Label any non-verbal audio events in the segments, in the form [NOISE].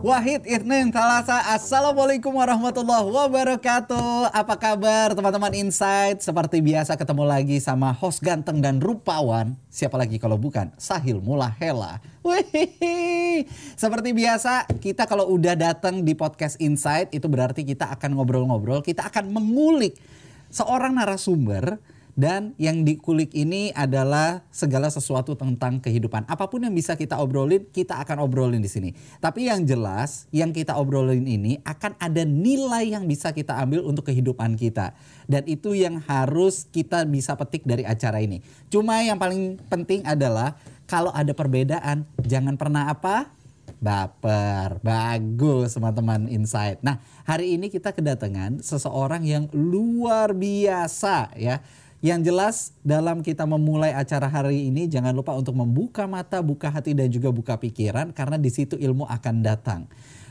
Wahid Isnin Salasa Assalamualaikum warahmatullahi wabarakatuh. Apa kabar teman-teman Insight? Seperti biasa ketemu lagi sama host ganteng dan rupawan. Siapa lagi kalau bukan Sahil Mulahela. Wih, Seperti biasa kita kalau udah datang di podcast Insight Itu berarti kita akan ngobrol-ngobrol Kita akan mengulik seorang narasumber dan yang dikulik ini adalah segala sesuatu tentang kehidupan. Apa pun yang bisa kita obrolin, kita akan obrolin di sini. Tapi yang jelas, yang kita obrolin ini akan ada nilai yang bisa kita ambil untuk kehidupan kita. Dan itu yang harus kita bisa petik dari acara ini. Cuma yang paling penting adalah kalau ada perbedaan, jangan pernah apa? Baper, bagus teman-teman insight. Nah hari ini kita kedatangan seseorang yang luar biasa ya yang jelas dalam kita memulai acara hari ini jangan lupa untuk membuka mata, buka hati dan juga buka pikiran karena di situ ilmu akan datang.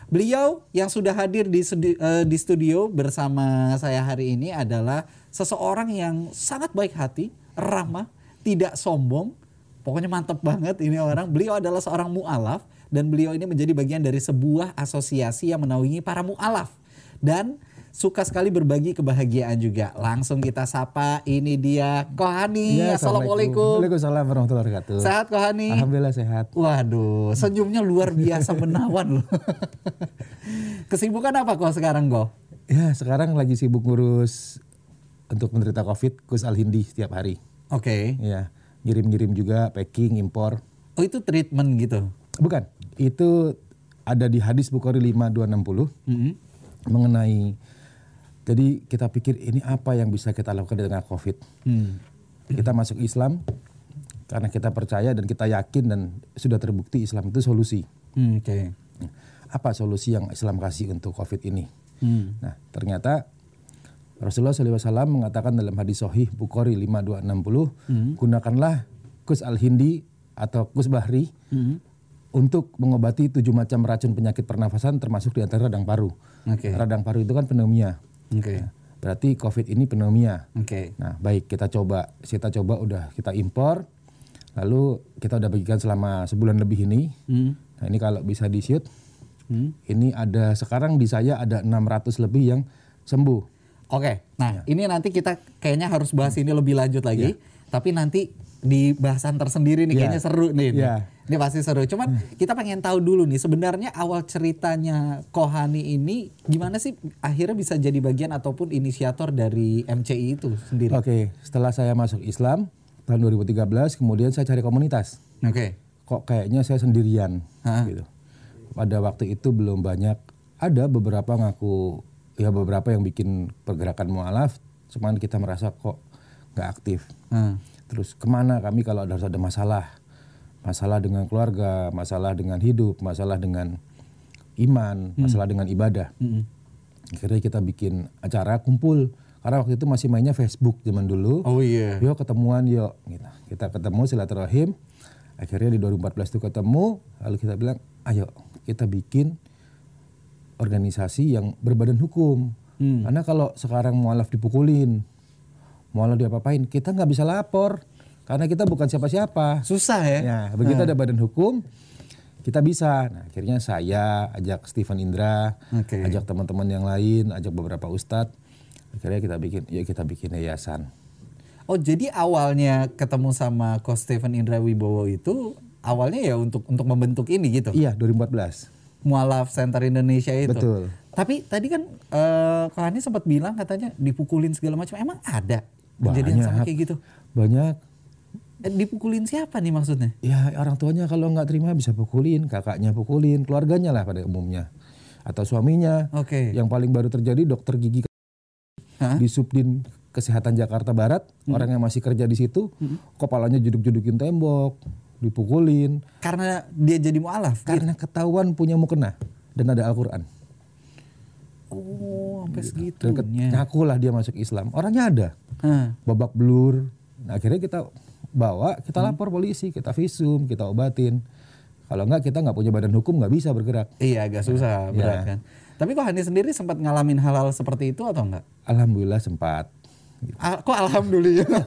Beliau yang sudah hadir di studio, uh, di studio bersama saya hari ini adalah seseorang yang sangat baik hati, ramah, tidak sombong. Pokoknya mantep banget ini orang. Beliau adalah seorang mualaf dan beliau ini menjadi bagian dari sebuah asosiasi yang menaungi para mualaf. Dan suka sekali berbagi kebahagiaan juga. Langsung kita sapa, ini dia Kohani. Ya, Assalamualaikum. Waalaikumsalam warahmatullahi wabarakatuh. Sehat Kohani? Alhamdulillah sehat. Waduh, senyumnya luar biasa menawan loh. [LAUGHS] Kesibukan apa kok sekarang kok? Ya, sekarang lagi sibuk ngurus untuk menderita COVID, Kus Al Hindi setiap hari. Oke. Okay. Ya, ngirim-ngirim juga, packing, impor. Oh itu treatment gitu? Bukan, itu ada di hadis Bukhari 5260 mm -hmm. mengenai jadi kita pikir ini apa yang bisa kita lakukan dengan COVID. Hmm. Kita masuk Islam karena kita percaya dan kita yakin dan sudah terbukti Islam itu solusi. Hmm, Oke. Okay. Apa solusi yang Islam kasih untuk COVID ini? Hmm. Nah ternyata Rasulullah SAW mengatakan dalam hadis Sahih Bukhari 5260, hmm. gunakanlah kus al hindi atau kus bahri hmm. untuk mengobati tujuh macam racun penyakit pernafasan termasuk di antara radang paru. Okay. Radang paru itu kan pneumonia. Oke. Okay. Nah, berarti COVID ini pneumonia. Oke. Okay. Nah, baik kita coba, kita coba udah kita impor, lalu kita udah bagikan selama sebulan lebih ini. Hmm. Nah, ini kalau bisa di shoot, hmm. ini ada sekarang di saya ada 600 lebih yang sembuh. Oke. Okay. Nah, ya. ini nanti kita kayaknya harus bahas ini lebih lanjut lagi. Ya. Tapi nanti di bahasan tersendiri nih yeah. kayaknya seru nih. Yeah. Ini pasti seru. Cuman hmm. kita pengen tahu dulu nih sebenarnya awal ceritanya Kohani ini gimana sih akhirnya bisa jadi bagian ataupun inisiator dari MCI itu sendiri? Oke, okay. setelah saya masuk Islam tahun 2013 kemudian saya cari komunitas. Oke. Okay. Kok kayaknya saya sendirian ha? gitu. Pada waktu itu belum banyak ada beberapa ngaku ya beberapa yang bikin pergerakan mualaf cuman kita merasa kok nggak aktif. Hmm Terus ke mana kami kalau harus ada masalah, masalah dengan keluarga, masalah dengan hidup, masalah dengan iman, hmm. masalah dengan ibadah. Hmm. Akhirnya kita bikin acara kumpul karena waktu itu masih mainnya Facebook zaman dulu. Oh iya. Yeah. Yuk ketemuan yuk. Gitu. Kita ketemu silaturahim. Akhirnya di 2014 itu ketemu, lalu kita bilang, ayo kita bikin organisasi yang berbadan hukum. Hmm. Karena kalau sekarang mualaf dipukulin, mau lo diapa-apain kita nggak bisa lapor karena kita bukan siapa-siapa susah ya ya begitu hmm. ada badan hukum kita bisa nah akhirnya saya ajak Stephen Indra okay. ajak teman-teman yang lain ajak beberapa ustadz akhirnya kita bikin ya kita bikin yayasan oh jadi awalnya ketemu sama Coach Stephen Indra Wibowo itu awalnya ya untuk untuk membentuk ini gitu iya 2014 Mualaf Center Indonesia itu. Betul. Tapi tadi kan uh, Kak sempat bilang katanya dipukulin segala macam. Emang ada kejadian sama kayak gitu? Banyak. Eh, dipukulin siapa nih maksudnya? Ya orang tuanya kalau nggak terima bisa pukulin, kakaknya pukulin, keluarganya lah pada umumnya. Atau suaminya. Oke. Okay. Yang paling baru terjadi dokter gigi Hah? di Subdin Kesehatan Jakarta Barat, hmm. orang yang masih kerja di situ, hmm. kepalanya juduk-judukin tembok, dipukulin. Karena dia jadi mualaf? Karena gitu? ketahuan punya mukena dan ada Al-Quran. Oh, sampai segitunya. Ngaku lah dia masuk Islam. Orangnya ada. Hmm. Babak belur. Nah, akhirnya kita bawa, kita lapor polisi, kita visum, kita obatin. Kalau enggak kita nggak punya badan hukum nggak bisa bergerak. Iya agak susah, nah, berat ya. kan. Tapi kok Hani sendiri sempat ngalamin hal-hal seperti itu atau enggak? Alhamdulillah sempat. Al kok alhamdulillah?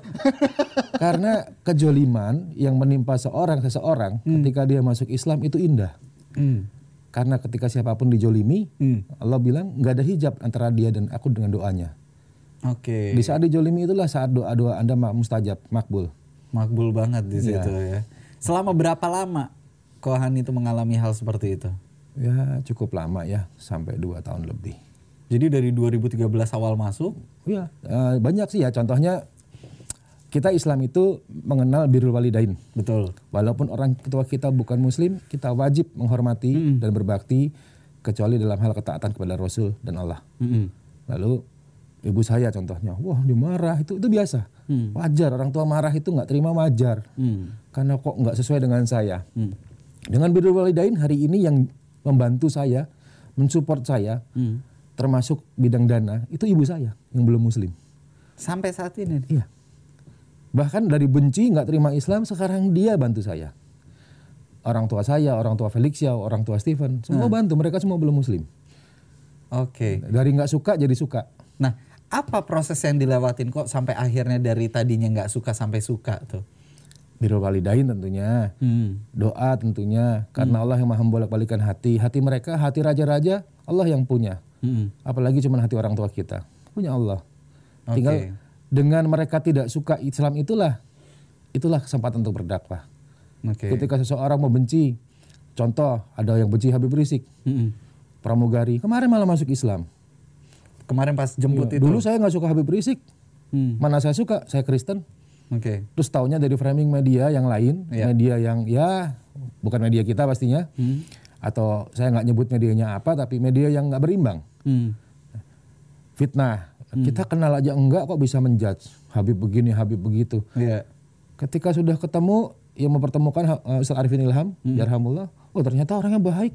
[LAUGHS] Karena kejoliman yang menimpa seorang seseorang hmm. ketika dia masuk Islam itu indah. Hmm Karena ketika siapa pun dijolimi, Hmm. Allah bilang nggak ada hijab antara dia dan aku dengan doanya. Oke. Di saat dijolimi itulah saat doa-doa anda mustajab, makbul. Makbul banget di situ ya. Selama berapa lama Kohan itu mengalami hal seperti itu? Ya cukup lama ya, sampai dua tahun lebih. Jadi dari 2013 awal masuk, Iya, eh, banyak sih ya. Contohnya kita Islam itu mengenal birrul walidain. betul. Walaupun orang tua kita bukan muslim, kita wajib menghormati dan berbakti kecuali dalam hal ketaatan kepada Rasul dan Allah. Mm-mm. Lalu ibu saya contohnya, wah dimarah itu itu biasa, wajar orang tua marah itu nggak terima wajar, Hmm. karena kok nggak sesuai dengan saya. Hmm. Dengan birrul walidain hari ini yang membantu saya, mensupport saya, Hmm. termasuk bidang dana itu ibu saya yang belum muslim. Sampai saat ini. Iya. Bahkan dari benci nggak terima Islam sekarang dia bantu saya. Orang tua saya, orang tua Felix Yao, orang tua Steven, semua bantu. Mereka semua belum muslim. Oke. Dari nggak suka jadi suka. Nah, apa proses yang dilewatin kok sampai akhirnya dari tadinya nggak suka sampai suka tuh? Birrul walidain tentunya. Hmm. Doa tentunya. Karena Allah yang maha membolak-balikan hati. Hati mereka, hati raja-raja, Allah yang punya. Hmm. Apalagi cuma hati orang tua kita. Punya Allah. Oke. Tinggal dengan mereka tidak suka Islam itulah, itulah kesempatan untuk berdakwah. Oke. Ketika seseorang membenci, contoh ada yang benci Habib Rizik, Mm-mm. pramugari, kemarin malah masuk Islam. Kemarin pas jemput itu. Iya, Dulu saya nggak suka Habib Rizik, Hmm. mana saya suka, saya Kristen. Oke. Terus taunya dari framing media yang lain, Iya. media yang ya bukan media kita pastinya, atau saya nggak nyebut medianya apa, tapi media yang nggak berimbang, Hmm. fitnah. Kita kenal aja enggak kok bisa menjudge Habib begini, Habib begitu. Iya. Ketika sudah ketemu yang mempertemukan uh, Ustaz Arifin Ilham, yarhamullah, oh ternyata orangnya baik,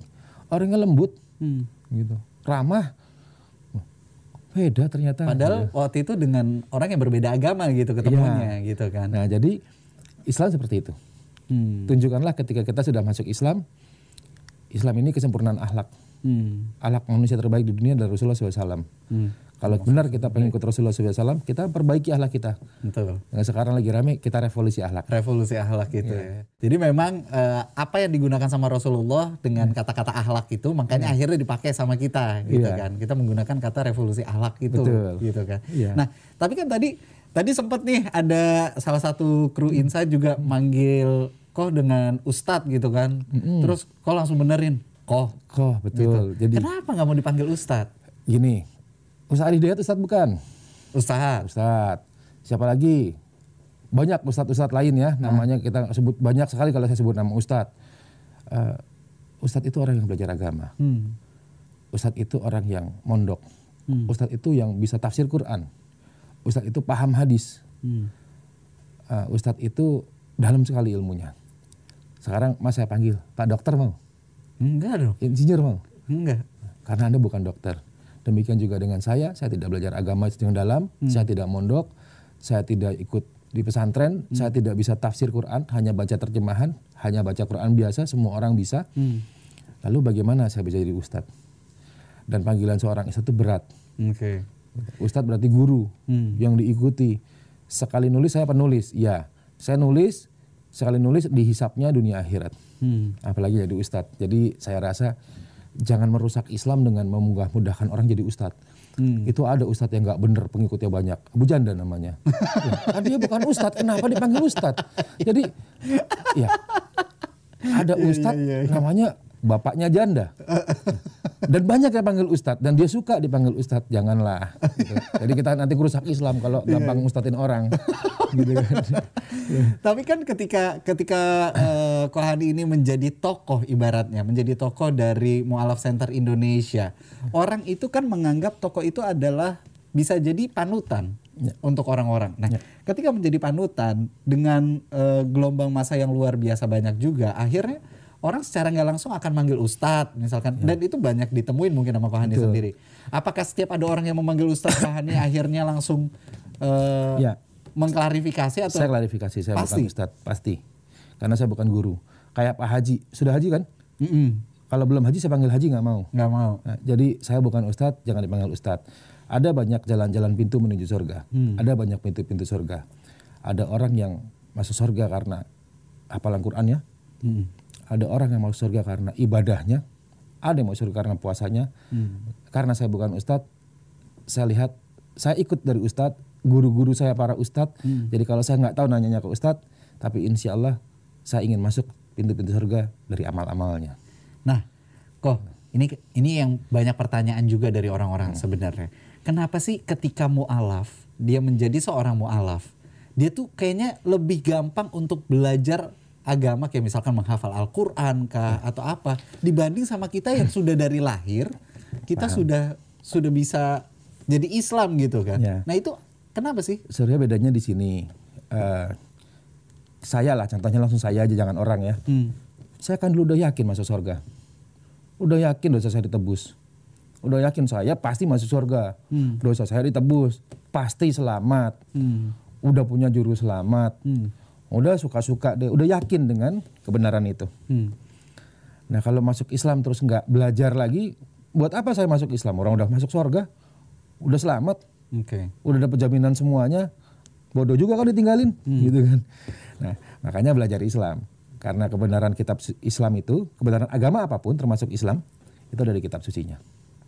orangnya lembut, Hmm. gitu, ramah. Wah, Beda ternyata. Padahal waktu itu dengan orang yang berbeda agama gitu ketemunya gitu kan. Nah jadi Islam seperti itu. Hmm. Tunjukkanlah ketika kita sudah masuk Islam, Islam ini kesempurnaan akhlak. Hmm. Akhlak manusia terbaik di dunia adalah Rasulullah SAW. Hmm. Kalau benar kita pengen ikut Rasulullah SAW, kita perbaiki akhlak kita. Betul. Nah, sekarang lagi rame, kita revolusi akhlak. Revolusi akhlak gitu Iya. ya. Jadi memang eh, apa yang digunakan sama Rasulullah dengan kata-kata akhlak itu makanya akhirnya dipakai sama kita gitu Iya. kan. Kita menggunakan kata revolusi akhlak itu Betul. gitu kan. Iya. Nah, tapi kan tadi tadi sempat nih ada salah satu kru Insight juga manggil kok dengan ustadz gitu kan. Terus kok langsung benerin, kok. Kok betul. Jadi Kenapa nggak mau dipanggil ustadz? gini, Ustaz Ali Hidayat Ustaz bukan? Ustadz. Ustaz. Siapa lagi? Banyak ustadz-ustadz lain ya, namanya kita sebut banyak sekali kalau saya sebut nama ustadz. Eh, ustadz itu orang yang belajar agama. Hmm. Ustadz itu orang yang mondok. Ustadz itu yang bisa tafsir Quran. Ustadz itu paham hadis. Hmm. Eh, Ustadz itu dalam sekali ilmunya. Sekarang mas saya panggil, Pak Dokter mau? Enggak dong. Insinyur mau? Enggak. Karena Anda bukan dokter. Demikian juga dengan saya, saya tidak belajar agama yang dalam, saya tidak mondok, saya tidak ikut di pesantren, saya tidak bisa tafsir Quran, hanya baca terjemahan, hanya baca Quran biasa, semua orang bisa. Hmm. Lalu bagaimana saya bisa jadi ustadz? Dan panggilan seorang ustadz itu berat. Oke. Ustadz berarti guru Hmm. yang diikuti. Sekali nulis saya penulis, ya. Saya nulis, sekali nulis dihisapnya dunia akhirat. Hmm. Apalagi jadi ustadz. Jadi saya rasa jangan merusak Islam dengan memudah-mudahkan orang jadi ustadz. Hmm. Itu ada ustadz yang nggak bener pengikutnya banyak. Abu Janda namanya. [LAUGHS] Ya, kan dia bukan ustadz, kenapa dipanggil ustadz? Jadi ya ada ustadz namanya bapaknya janda. Dan banyak yang panggil ustadz dan dia suka dipanggil ustadz. Janganlah. gitu. Jadi kita nanti merusak Islam kalau gampang ustadin orang. Gitu kan. [LAUGHS] Tapi kan ketika ketika eh, Kohani ini menjadi tokoh ibaratnya, menjadi tokoh dari Mualaf Center Indonesia, orang itu kan menganggap tokoh itu adalah bisa jadi panutan untuk orang-orang. Nah, ketika menjadi panutan dengan eh, gelombang masa yang luar biasa banyak juga, akhirnya orang secara nggak langsung akan manggil ustadz misalkan, dan itu banyak ditemuin mungkin sama Kohani sendiri. Apakah setiap ada orang yang memanggil ustadz Kohani akhirnya langsung eh, Ya. Mengklarifikasi atau Saya klarifikasi, saya Pasti? bukan ustadz, pasti. Karena saya bukan guru. Kayak Pak Haji, sudah haji kan? Mm-mm. Kalau belum haji saya panggil haji nggak mau. nggak mau. Nah, jadi saya bukan ustadz, jangan dipanggil ustadz. Ada banyak jalan-jalan pintu menuju surga. Ada banyak pintu-pintu surga. Ada orang yang masuk surga karena hafalan Qurannya. Mm. Ada orang yang masuk surga karena ibadahnya. Ada yang mau surga karena puasanya. Karena saya bukan ustadz, saya lihat saya ikut dari ustadz, guru-guru saya para ustadz. Jadi kalau saya nggak tahu nanyanya ke ustadz, tapi insya Allah saya ingin masuk pintu-pintu surga dari amal-amalnya. Nah, kok ini ini yang banyak pertanyaan juga dari orang-orang sebenarnya. Kenapa sih ketika mualaf dia menjadi seorang mualaf, dia tuh kayaknya lebih gampang untuk belajar agama kayak misalkan menghafal Al-Qur'an kah atau apa dibanding sama kita yang sudah dari lahir kita sudah sudah bisa jadi Islam gitu kan. Ya. Nah, itu kenapa sih? Sebenarnya bedanya di sini. Eh, saya lah, contohnya langsung saya aja, jangan orang ya. Hmm. Saya kan dulu udah yakin masuk surga. Udah yakin dosa saya ditebus. Udah yakin saya pasti masuk surga. Dosa saya ditebus. Pasti selamat. Hmm. Udah punya juru selamat. Hmm. Udah suka-suka deh. Udah yakin dengan kebenaran itu. Hmm. Nah kalau masuk Islam terus nggak belajar lagi. Buat apa saya masuk Islam? Orang udah masuk surga. Udah selamat. Oke. Udah dapat jaminan semuanya. Bodoh juga kalau ditinggalin. Gitu kan. Nah makanya belajar Islam. Karena kebenaran kitab Islam itu, kebenaran agama apa pun termasuk Islam, itu dari kitab sucinya.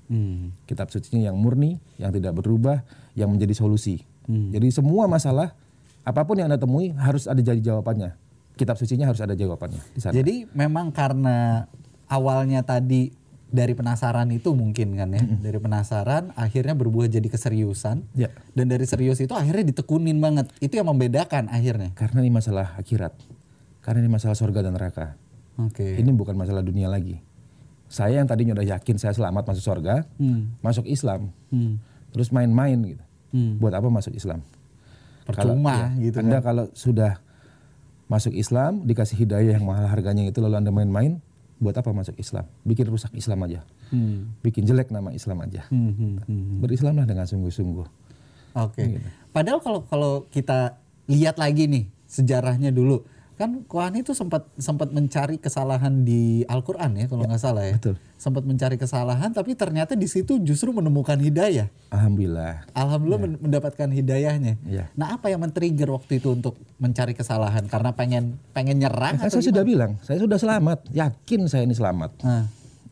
Hmm. Kitab sucinya yang murni, yang tidak berubah, yang menjadi solusi. Hmm. Jadi semua masalah, apa pun yang Anda temui harus ada jadi jawabannya. Kitab sucinya harus ada jawabannya di sana. Jadi memang karena awalnya tadi dari penasaran itu mungkin kan ya, dari penasaran akhirnya berbuah jadi keseriusan. Ya. Dan dari serius itu akhirnya ditekunin banget. Itu yang membedakan akhirnya. Karena ini masalah akhirat. Karena ini masalah surga dan neraka. Oke. Ini bukan masalah dunia lagi. Saya yang tadinya udah yakin saya selamat masuk surga, Hmm. masuk Islam, Hmm. terus main-main gitu. Hmm. Buat apa masuk Islam? Percuma Kalau- gitu Anda kan. kalau sudah masuk Islam, dikasih hidayah yang mahal harganya itu lalu Anda main-main, buat apa masuk Islam? Bikin rusak Islam aja. Hmm. Bikin jelek nama Islam aja. Hmm, hmm, hmm. Berislamlah dengan sungguh-sungguh. Oke. Gitu. Padahal kalau kalau kita lihat lagi nih sejarahnya dulu, kan Kohani itu sempat sempat mencari kesalahan di Al-Qur'an ya kalau nggak salah ya. betul. Sempat mencari kesalahan tapi ternyata di situ justru menemukan hidayah. Alhamdulillah. Alhamdulillah men- mendapatkan hidayahnya. Iya. Nah, apa yang men-trigger waktu itu untuk mencari kesalahan? Karena pengen pengen nyerah Kan atau saya sudah bilang, saya sudah selamat. Yakin saya ini selamat. Nah,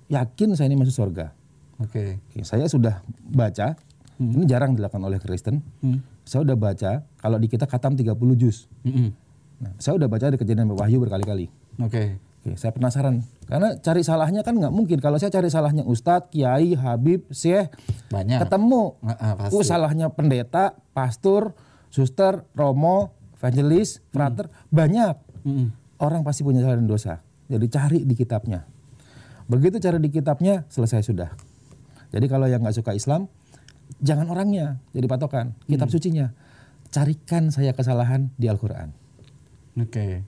Yakin saya ini masuk surga. Oke. Oke, saya sudah baca, ini jarang dilakukan oleh Kristen. Hmm. Saya udah baca, kalau di kita katam 30 juz. Mm-mm. Nah, saya udah baca di kejadian Wahyu berkali-kali. Oke. Oke, saya penasaran. Karena cari salahnya kan nggak mungkin. Kalau saya cari salahnya Ustadz, Kiai, Habib, Syekh, Banyak. ketemu. Pasti. Oh, salahnya pendeta, pastor, suster, romo, evangelis, frater, banyak. Mm-mm. Orang pasti punya salah dan dosa. Jadi cari di kitabnya. Begitu cari di kitabnya, selesai sudah. Jadi kalau yang nggak suka Islam, jangan orangnya jadi patokan. Kitab sucinya. Carikan saya kesalahan di Al-Quran. Oke.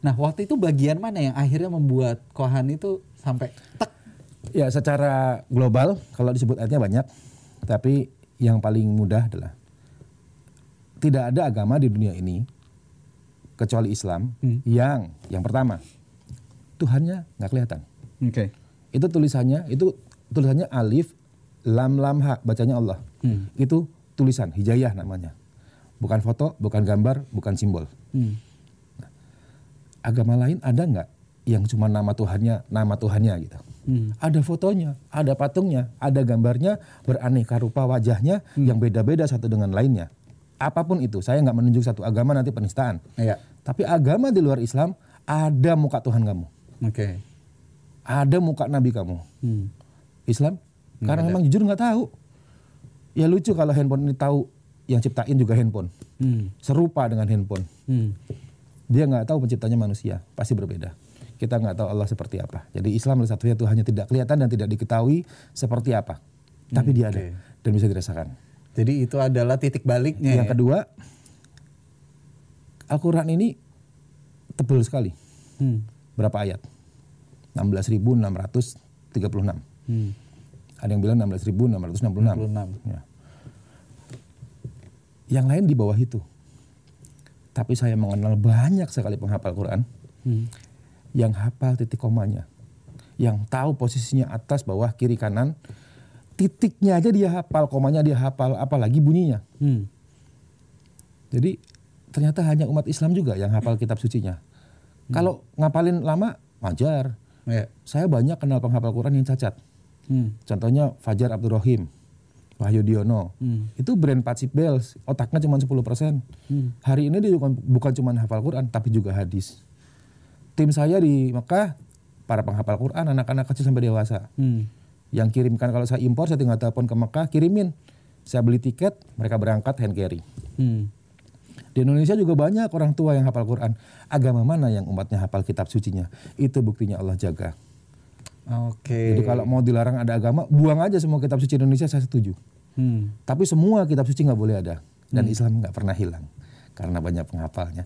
Nah, waktu itu bagian mana yang akhirnya membuat Kohan itu sampai tek? Ya secara global kalau disebut ayatnya banyak, tapi yang paling mudah adalah tidak ada agama di dunia ini kecuali Islam Hmm. yang yang pertama Tuhannya nggak kelihatan. Oke. Itu tulisannya itu tulisannya alif lam lam ha bacanya Allah. Hmm. Itu tulisan hijayah namanya. Bukan foto, bukan gambar, bukan simbol. Hmm. Agama lain ada nggak yang cuma nama Tuhannya, nama Tuhannya gitu. Hmm. Ada fotonya, ada patungnya, ada gambarnya, beraneka rupa wajahnya yang beda-beda satu dengan lainnya. Apa pun itu, saya nggak menunjuk satu agama nanti penistaan. Iya. Tapi agama di luar Islam ada muka Tuhan kamu, Oke. ada muka Nabi kamu. Hmm. Islam karena memang jujur nggak tahu. Ya lucu kalau handphone ini tahu yang ciptain juga handphone, Hmm. serupa dengan handphone. Hmm. Dia nggak tahu penciptanya manusia, pasti berbeda. Kita nggak tahu Allah seperti apa. Jadi Islam adalah satunya Tuhannya tidak kelihatan dan tidak diketahui seperti apa. Tapi dia ada oke. dan bisa dirasakan. Jadi itu adalah titik baliknya. Yang ya? kedua, Al-Quran ini tebal sekali. Hmm. Berapa ayat? 16.636. Hmm. Ada yang bilang 16.666. 66. Ya. Yang lain di bawah itu. Tapi saya mengenal banyak sekali penghafal Quran Hmm. yang hafal titik komanya. Yang tahu posisinya atas, bawah, kiri, kanan. Titiknya aja dia hafal, komanya dia hafal, apalagi bunyinya. Hmm. Jadi ternyata hanya umat Islam juga yang hafal kitab sucinya. Kalau ngapalin lama, wajar. Ya. Saya banyak kenal penghafal Quran yang cacat. Hmm. Contohnya Fajar Abdurrahim, Wahyu Diono. Hmm. Itu brand Patsy Bells, otaknya cuma 10%. Hmm. Hari ini dia bukan, bukan cuma hafal Quran, tapi juga hadis. Tim saya di Mekah, para penghafal Quran, anak-anak kecil sampai dewasa. Hmm. Yang kirimkan kalau saya impor, saya tinggal telepon ke Mekah, kirimin. Saya beli tiket, mereka berangkat hand carry. Hmm. Di Indonesia juga banyak orang tua yang hafal Quran. Agama mana yang umatnya hafal kitab sucinya? Itu buktinya Allah jaga. Oke. Jadi kalau mau dilarang ada agama, buang aja semua kitab suci Indonesia, saya setuju. Hmm. Tapi semua kitab suci nggak boleh ada. Dan Islam nggak pernah hilang. Karena banyak penghafalnya.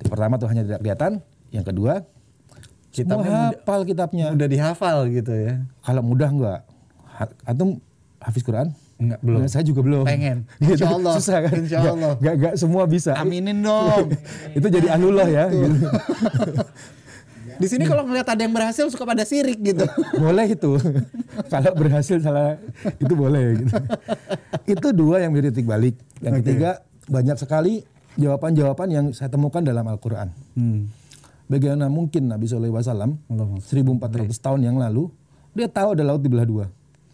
Jadi, pertama Tuhannya tidak kelihatan. Yang kedua, mudah- hafal kitabnya. Udah dihafal gitu ya? Kalau mudah nggak? Antum hafiz Quran? Enggak, belum. Nah, saya juga belum. Pengen. [LAUGHS] Gitu. Insya Allah. Susah kan? Insya Allah. Nggak, nggak semua bisa. Aminin dong. [LAUGHS] Itu jadi anullah ya. gitu. [LAUGHS] Di sini kalau ngeliat ada yang berhasil suka pada sirik gitu. [LAUGHS] boleh itu. [LAUGHS] Kalau berhasil salah itu boleh gitu. Itu dua yang menjadi titik balik. Yang ketiga banyak sekali jawaban-jawaban yang saya temukan dalam Al-Qur'an. Hmm. Bagaimana mungkin Nabi SAW Allahumma 1400 tahun yang lalu dia tahu ada laut di belah dua.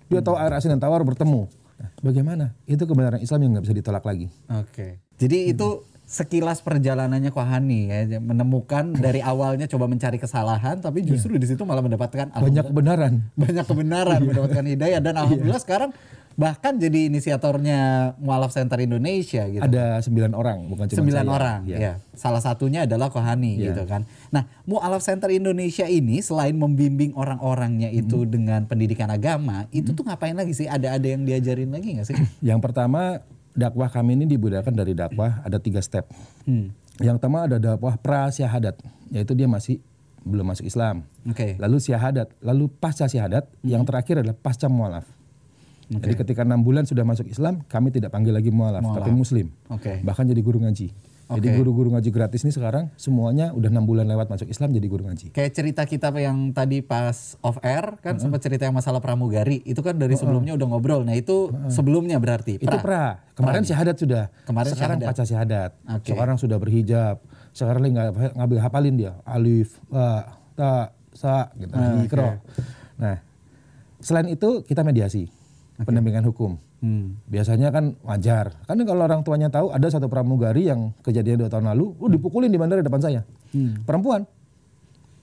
Dia tahu air asin dan tawar bertemu. Nah, bagaimana? Itu kebenaran Islam yang nggak bisa ditolak lagi. Oke. Jadi itu sekilas perjalanannya Kohani ya menemukan dari awalnya coba mencari kesalahan tapi justru di situ malah mendapatkan Banyak kebenaran. [LAUGHS] banyak kebenaran mendapatkan hidayah dan alhamdulillah sekarang bahkan jadi inisiatornya Mualaf Center Indonesia gitu. Ada sembilan orang, bukan cuma Sembilan saya. orang, Ya. ya. Salah satunya adalah Kohani Ya. gitu kan. Nah, Mualaf Center Indonesia ini selain membimbing orang-orangnya itu Hmm. dengan pendidikan agama, itu tuh ngapain lagi sih? Ada ada yang diajarin lagi nggak sih? Yang pertama dakwah kami ini dibudakan dari dakwah ada tiga step. Hmm. Yang pertama ada dakwah prasyahadat, yaitu dia masih belum masuk Islam. Oke. Lalu syahadat, lalu pasca syahadat, yang terakhir adalah pasca mualaf. Jadi ketika enam bulan sudah masuk Islam, kami tidak panggil lagi mualaf, Mualaf. tapi muslim. Oke. Bahkan jadi guru ngaji. Jadi Oke. guru-guru ngaji gratis ini sekarang semuanya udah enam bulan lewat masuk Islam jadi guru ngaji. Kayak cerita kita yang tadi pas off air kan sempat cerita yang masalah pramugari itu kan dari sebelumnya udah ngobrol. Nah itu sebelumnya berarti Itu pra. Kemarin syahadat sudah. Kemarin sekarang syahadat. pasca syahadat. Oke. Sekarang sudah berhijab. Sekarang lagi nggak ngambil hafalin dia. Alif, ba, ta, sa, gitu. Ah, Ikro. Nah, selain itu kita mediasi, pendampingan hukum. Hmm. Biasanya kan wajar. Kan kalau orang tuanya tahu ada satu pramugari yang kejadian dua tahun lalu, lu dipukulin di bandara depan saya. Hmm. Perempuan.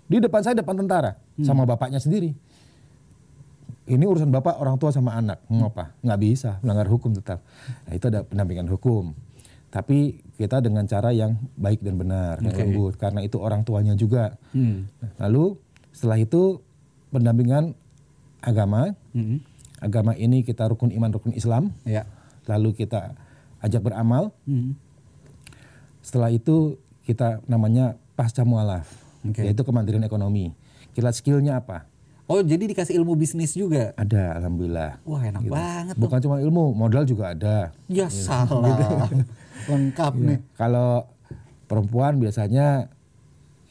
Di depan saya depan tentara sama bapaknya sendiri. Ini urusan bapak, orang tua sama anak. Ngapa? Nggak bisa, melanggar hukum tetap. Nah, itu ada pendampingan hukum. Tapi kita dengan cara yang baik dan benar, Oke. lembut. Karena itu orang tuanya juga. Hmm. Lalu setelah itu pendampingan agama. Hmm. Agama ini kita rukun iman, rukun Islam. Ya. Lalu kita ajak beramal. Hmm. Setelah itu kita namanya pasca mualaf, Oke. yaitu kemandirian ekonomi. Kita skillnya apa? Oh jadi dikasih ilmu bisnis juga? Ada, alhamdulillah. Wah enak Gitu. banget. Bukan cuma ilmu, modal juga ada. Ya salah. [LAUGHS] Lengkap nih. Kalau perempuan biasanya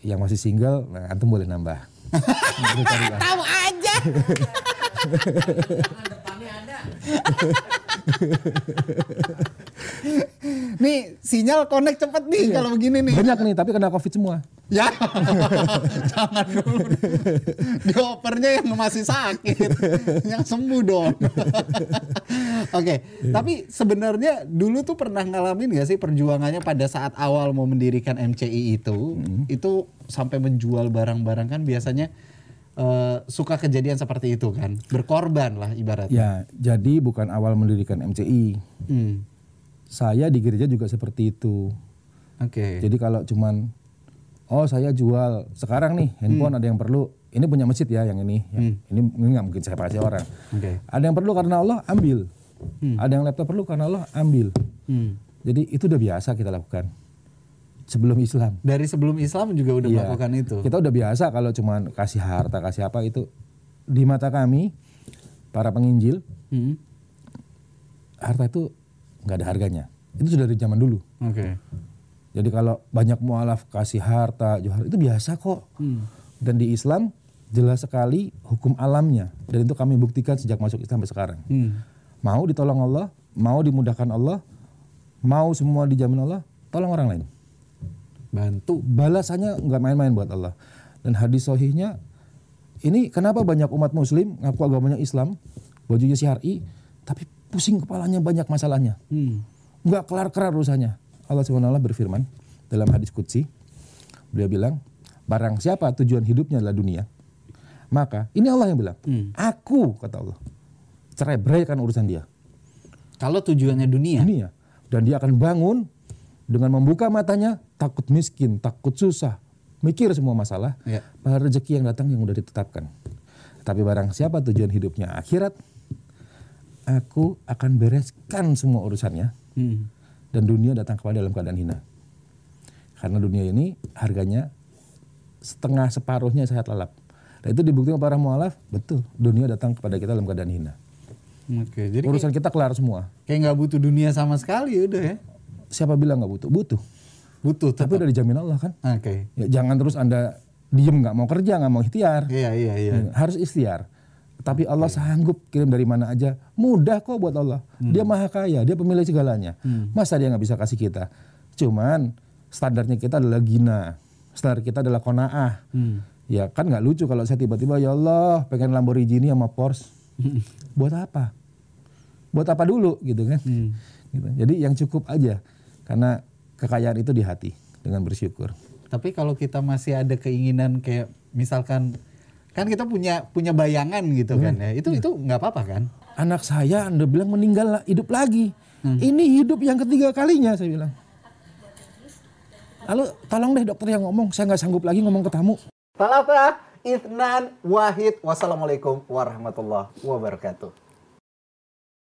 yang masih single, nah, antum boleh nambah. [LAUGHS] Nanti cari [LAUGHS] Tahu aja. nih sinyal connect cepet nih kalau begini nih. Banyak nih, tapi kena covid semua. Ya, [LAUGHS] jangan dulu. Diopernya yang masih sakit, yang sembuh dong. [LAUGHS] Oke, tapi sebenarnya dulu tuh pernah ngalamin gak sih perjuangannya pada saat awal mau mendirikan MCI itu, itu sampai menjual barang-barang kan biasanya eh, suka kejadian seperti itu kan, berkorban lah ibaratnya. Ya, jadi bukan awal mendirikan MCI. Hmm, Saya di gereja juga seperti itu. Oke. Jadi kalau cuman oh saya jual sekarang nih handphone ada yang perlu. Ini punya masjid ya yang ini. Ya, Ini ini nggak mungkin saya kasih orang. Oke. Ada yang perlu karena Allah ambil. Ada yang laptop perlu karena Allah ambil. Hmm. Jadi itu udah biasa kita lakukan sebelum Islam. Dari sebelum Islam juga udah Iya. melakukan itu. Kita udah biasa kalau cuman kasih harta kasih apa itu di mata kami para penginjil Hmm. harta itu nggak ada harganya. Itu sudah dari zaman dulu. Oke. Jadi kalau banyak mualaf kasih harta, jual itu biasa kok. Dan di Islam jelas sekali hukum alamnya. Dan itu kami buktikan sejak masuk Islam sampai sekarang. Hmm. Mau ditolong Allah, mau dimudahkan Allah, mau semua dijamin Allah, tolong orang lain. Bantu. Balasannya nggak main-main buat Allah. Dan hadis sohihnya ini kenapa banyak umat muslim ngaku agamanya Islam, bajunya syar'i, tapi pusing kepalanya banyak masalahnya. Hmm. Nggak kelar-kelar urusannya. Allah SWT berfirman dalam hadis Qudsi, beliau bilang, barang siapa tujuan hidupnya adalah dunia, maka ini Allah yang bilang, aku kata Allah, cerai beraikan urusan dia. Kalau tujuannya dunia. Dunia. Dan dia akan bangun dengan membuka matanya, takut miskin, takut susah, mikir semua masalah, Ya. pada rezeki yang datang yang udah ditetapkan. Tapi barang siapa tujuan hidupnya akhirat, aku akan bereskan semua urusannya Hmm. dan dunia datang kepada dalam keadaan hina. Karena dunia ini harganya setengah separuhnya sehat lalap. Dan itu dibuktikan para mualaf, betul. Dunia datang kepada kita dalam keadaan hina. Oke, jadi Urusan kita kelar semua. kayak nggak butuh dunia sama sekali udah ya. Siapa bilang nggak butuh? Butuh. Butuh Tapi tetap. udah dijamin Allah kan. Oke. Ya, jangan terus anda diem nggak mau kerja nggak mau ikhtiar. Iya iya iya. Harus ikhtiar. Tapi Allah sanggup kirim dari mana aja. Mudah kok buat Allah. Dia maha kaya, dia pemilik segalanya. Masa dia nggak bisa kasih kita? Cuman standarnya kita adalah gina. Standar kita adalah kona'ah. Hmm. Ya kan nggak lucu kalau saya tiba-tiba ya Allah pengen Lamborghini sama Porsche. Buat apa? Buat apa dulu gitu kan? Gitu. Jadi yang cukup aja. Karena kekayaan itu di hati dengan bersyukur. Tapi kalau kita masih ada keinginan kayak misalkan kan kita punya punya bayangan gitu kan ya. Itu itu nggak apa-apa kan? anak saya anda bilang meninggal lah, hidup lagi ini hidup yang ketiga kalinya saya bilang lalu tolong deh dokter yang ngomong saya nggak sanggup lagi ngomong ke tamu Talata Ithnan Wahid. Wassalamualaikum warahmatullahi wabarakatuh.